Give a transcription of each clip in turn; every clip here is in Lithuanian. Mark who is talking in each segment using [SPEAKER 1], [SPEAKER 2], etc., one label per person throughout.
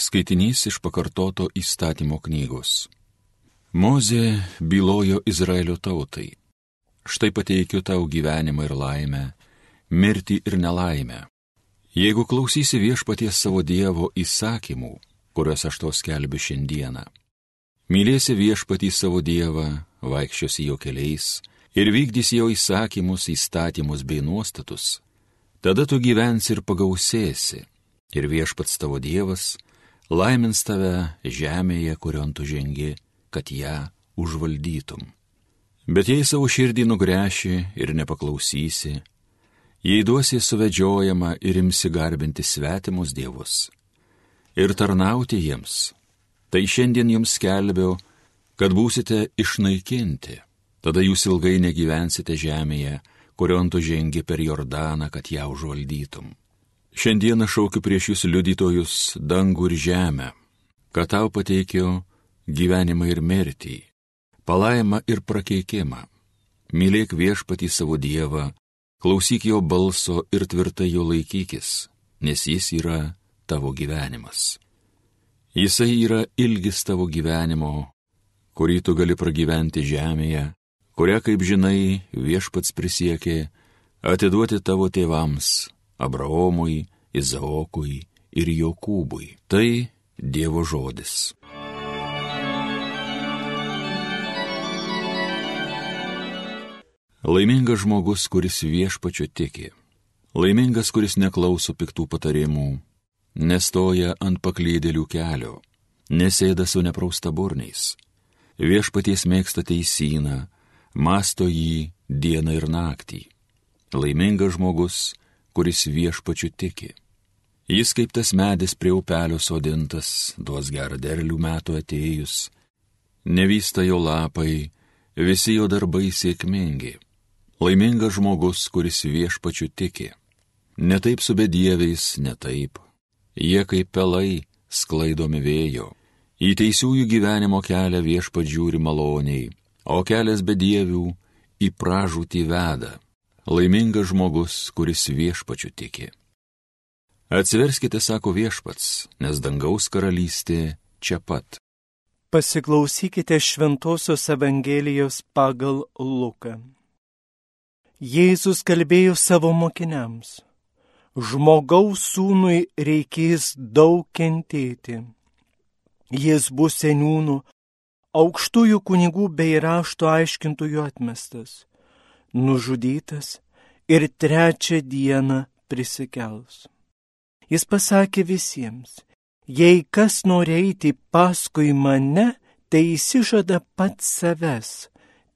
[SPEAKER 1] Skaitinys iš pakartoto įstatymo knygos. Mozė bylojo Izraelio tautai. Štai pateikiu tau gyvenimą ir laimę, mirtį ir nelaimę. Jeigu klausysi viešpaties savo Dievo įsakymų, kuriuos aš to skelbiu šiandieną. Mylėsi viešpatį savo Dievą, vaikščiosi jo keliais ir vykdysi jo įsakymus, įstatymus bei nuostatus, tada tu gyvensi ir pagausėsi, ir viešpats tavo Dievas laimins tave žemėje, kurion tu žengi, kad ją užvaldytum. Bet jei savo širdį nugręši ir nepaklausysi, jei duosi suvedžiojama ir imsi garbinti svetimus dievus ir tarnauti jiems, tai šiandien jums skelbiu, kad būsite išnaikinti, tada jūs ilgai negyvensite žemėje, kurion tu žengi per Jordaną, kad ją užvaldytum. Šiandieną šaukiu prieš jūs liudytojus dangų ir žemę, kad tau pateikiu gyvenimą ir mirtį, palaimą ir prakeikimą. Mylėk viešpatį savo Dievą, klausyk jo balso ir tvirtai jo laikykis, nes jis yra tavo gyvenimas. Jisai yra ilgis tavo gyvenimo, kurį tu gali pragyventi žemėje, kurią, kaip žinai, viešpats prisiekė atiduoti tavo tėvams - Abraomui, Izaokui ir Jokūbui. Tai Dievo žodis. Laimingas žmogus, kuris viešpačiu tiki. Laimingas, kuris neklauso piktų patarimų, nestoja ant paklydėlių kelio, nesėda su neprausta burniais. Viešpaties mėgsta teisyną, masto jį dieną ir naktį. Laimingas žmogus, kuris viešpačiu tiki. Jis kaip tas medis prie upelio sodintas, duos gerą derlių metų atėjus. Nevysta jo lapai, visi jo darbai sėkmingi. Laimingas žmogus, kuris viešpačiu tiki. Netaip su bedieviais, netaip. Jie kaip pelai sklaidomi vėjo. Į teisiųjų gyvenimo kelią viešpat žiūri maloniai o kelias be dievių į pražūtį veda. Laimingas žmogus, kuris viešpačiu tiki. Atsiverskite, sako viešpats, nes dangaus karalystė čia pat.
[SPEAKER 2] Pasiklausykite Šventojios Evangelijos pagal Luką. Jėzus kalbėjo savo mokiniams. Žmogaus sūnui reikės daug kentėti. Jis bus seniūnų aukštųjų kunigų bei rašto aiškintojų atmestas, nužudytas ir trečią dieną prisikels. Jis pasakė visiems, jei kas nori eiti paskui mane, tai įsižada pats savęs,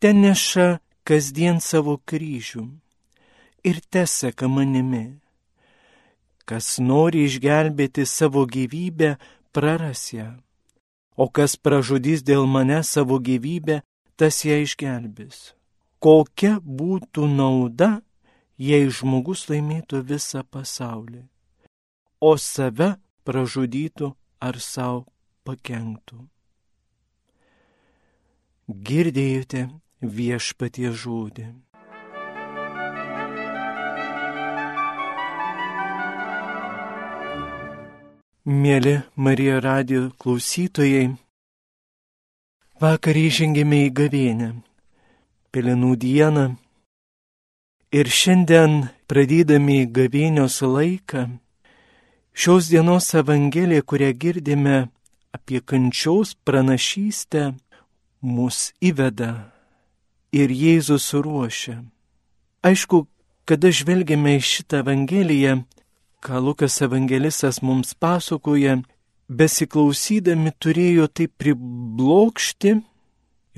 [SPEAKER 2] ten neša kasdien savo kryžių ir teseka manimi. Kas nori išgelbėti savo gyvybę, praras ją o kas pražudys dėl mane savo gyvybę, tas ją išgelbės. Kokia būtų nauda, jei žmogus laimėtų visą pasaulį, o save pražudytų ar savo pakenktų. Girdėjote viešpatie žodį. Mėly Marija radio klausytojai, vakar įžengėme į gavėnę, pelenų dieną ir šiandien pradėdami gavėnios laiką, šios dienos Evangelija, kurią girdime apie kančiaus pranašystę, mus įveda ir Jėzus ruošia. Aišku, kada žvelgiame į šitą Evangeliją, ką Lukas evangelistas mums pasakoja, besiklausydami turėjo taip priblokšti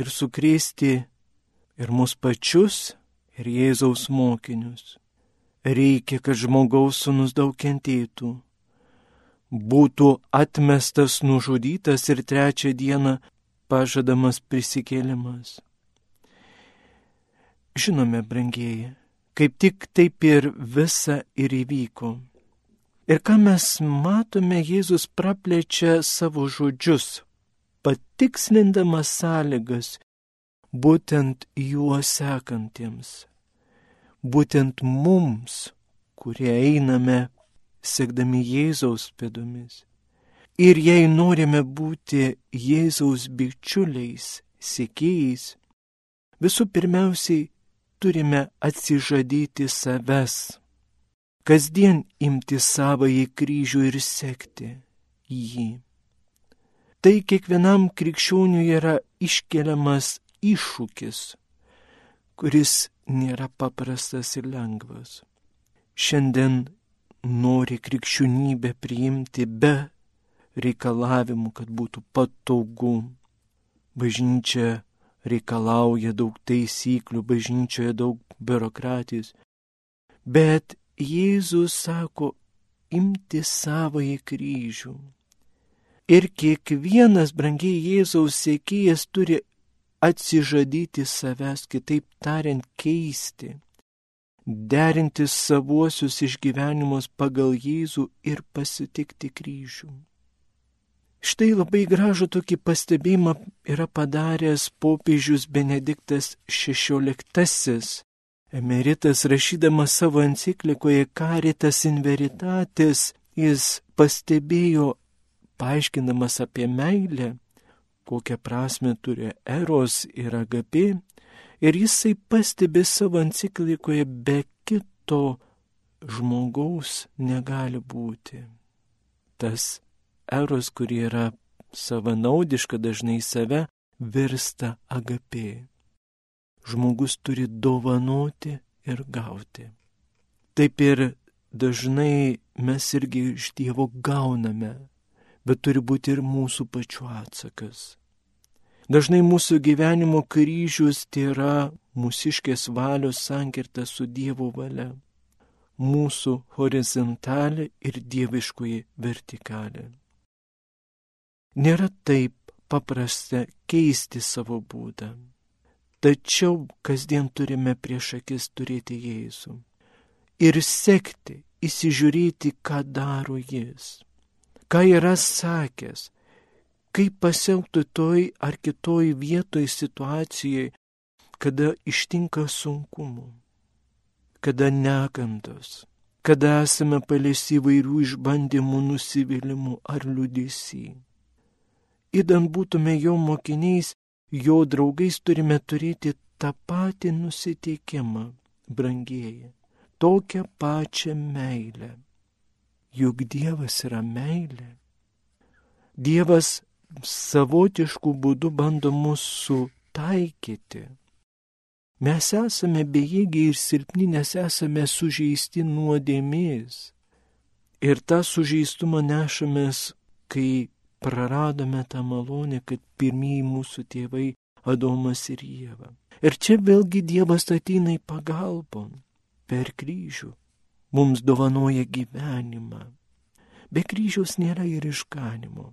[SPEAKER 2] ir sukrėsti ir mus pačius, ir Jėzaus mokinius. Reikia, kad žmogaus sunus daug kentėtų, būtų atmestas, nužudytas ir trečią dieną pažadamas prisikėlimas. Žinome, brangieji, kaip tik taip ir visa ir įvyko. Ir ką mes matome, Jėzus praplečia savo žodžius, patikslindamas sąlygas būtent juos sekantiems, būtent mums, kurie einame sekdami Jėzaus pėdomis. Ir jei norime būti Jėzaus bičiuliais, sėkėjais, visų pirmiausiai turime atsižadyti savęs, kasdien imti savąjį kryžių ir sekti jį. Tai kiekvienam krikščioniui yra iškeliamas iššūkis, kuris nėra paprastas ir lengvas. Šiandien nori krikščionybę priimti be reikalavimų, kad būtų patogu. Bažnyčia reikalauja daug taisyklių, bažnyčioje daug biurokratijos. Bet Jėzus sako, imti savąjį kryžių. Ir kiekvienas brangiai Jėzaus sėkėjas turi atsižadyti savęs, kitaip tariant, keisti, derinti savuosius išgyvenimus pagal Jėzų ir pasitikti kryžių. Štai labai gražų tokį pastebėjimą yra padaręs popiežius Benediktas XVI. Emeritas rašydamas savo enciklikoje Caritas in Veritatis, jis pastebėjo, paaiškinamas apie meilę, kokią prasme turi eros ir agapė, ir jisai pastebi savo enciklikoje be kito žmogaus negali būti. Tas eros, kuri yra savanaudiška dažnai save, virsta agapė. Žmogus turi dovanoti ir gauti. Taip ir dažnai mes irgi iš Dievo gauname, bet turi būti ir mūsų pačių atsakas. Dažnai mūsų gyvenimo kryžius tai yra mūsiškės valios sankirta su Dievo valia, mūsų horizontalė ir dieviškoji vertikalė. Nėra taip paprasta keisti savo būdą. Tačiau kasdien turime prieš akis turėti Jėzų. Ir sekti, įsižiūrėti, ką daro Jis. Ką yra sakęs, kaip pasielgtų toj ar kitoj vietoj situacijai, kada ištinka sunkumų, kada negandos, kada esame paliesi įvairių išbandymų, nusivylimų ar liūdėsį įdant būtume jo mokiniais, jo draugais turime turėti tą patį nusiteikimą, brangieji, tokią pačią meilę. Juk Dievas yra meilė. Dievas savotiškų būdų bando mūsų taikyti. Mes esame bejėgiai ir silpni, nes esame sužeisti nuodėmės. Ir tą sužeistumą nešamės, kai praradome tą malonę, kad pirmieji mūsų tėvai Adomas ir Jėva. Ir čia vėlgi Dievas ateina į pagalbą per kryžių. Mums dovanoja gyvenimą. Be kryžiaus nėra ir išganimo.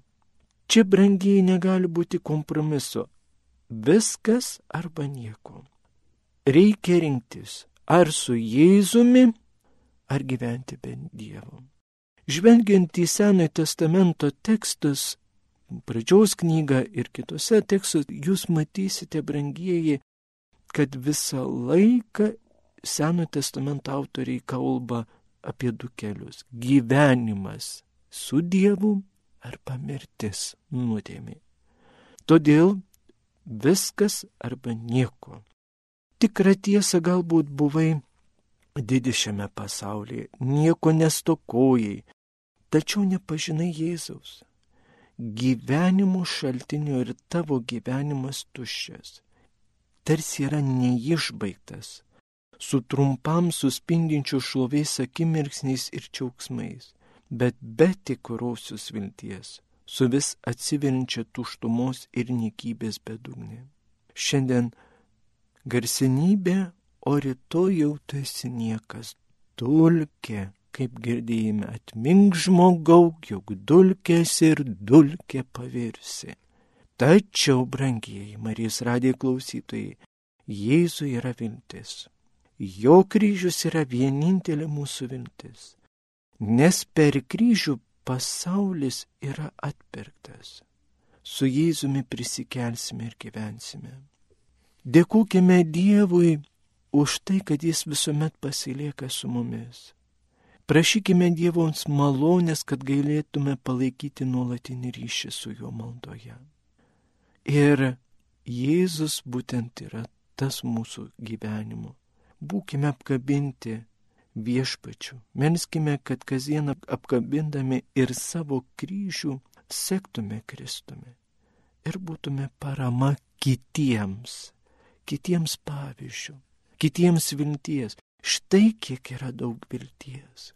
[SPEAKER 2] Čia brangiai negali būti kompromiso. Viskas arba nieko. Reikia rinktis ar su Jėzumi, ar gyventi be Dievo. Žvelgiant į Senojo testamento tekstus, pradžios knygą ir kitose tekstuose, jūs matysite, brangieji, kad visą laiką Seno testamento autoriai kalba apie du kelius - gyvenimas su Dievu arba mirtis nuodėmė. Todėl viskas arba nieko. Tikra tiesa galbūt buvai didi šiame pasaulyje, nieko nestokojai, tačiau nepažinai Jėzaus gyvenimo šaltinio ir tavo gyvenimas tuščias. Tarsi yra neišbaigtas, su trumpam suspindinčiu šlovės akimirksniais ir džiaugsmais, bet be tikrosios vilties, su vis atsiverinčia tuštumos ir nikybės bedugnė. Šiandien garsenybė, o rytoj jau tu esi niekas, dulkė kaip girdėjome, atmink žmogau, juk dulkės ir dulkė pavirsi. Tačiau, brangieji Marijos radijo klausytojai, Jėzui yra viltis. Jo kryžius yra vienintelė mūsų viltis. Nes per kryžių pasaulis yra atpirktas. Su Jėzumi prisikelsime ir gyvensime. Dėkojime Dievui už tai, kad Jis visuomet pasilieka su mumis Prašykime Dievoms malonės, kad galėtume palaikyti nuolatinį ryšį su juo maldoje. Ir Jėzus būtent yra tas mūsų gyvenimo. Būkime apkabinti viešpačių. Melskime, kad kasdien apkabindami ir savo kryžių sektume Kristumi ir būtume parama kitiems, kitiems pavyzdžių, kitiems vilties. Štai kiek yra daug vilties.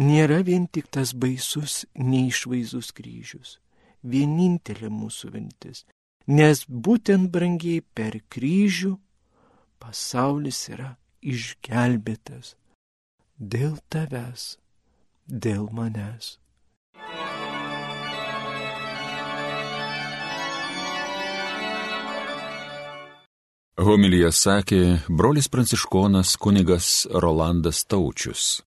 [SPEAKER 2] Nėra vien tik tas baisus, neišvaizdus kryžius. Vienintelė mūsų viltis. Nes būtent brangiai per kryžių pasaulis yra išgelbėtas. Dėl tavęs, dėl manęs.
[SPEAKER 1] Homilyje sakė brolis pranciškonas kunigas Rolandas Taučius.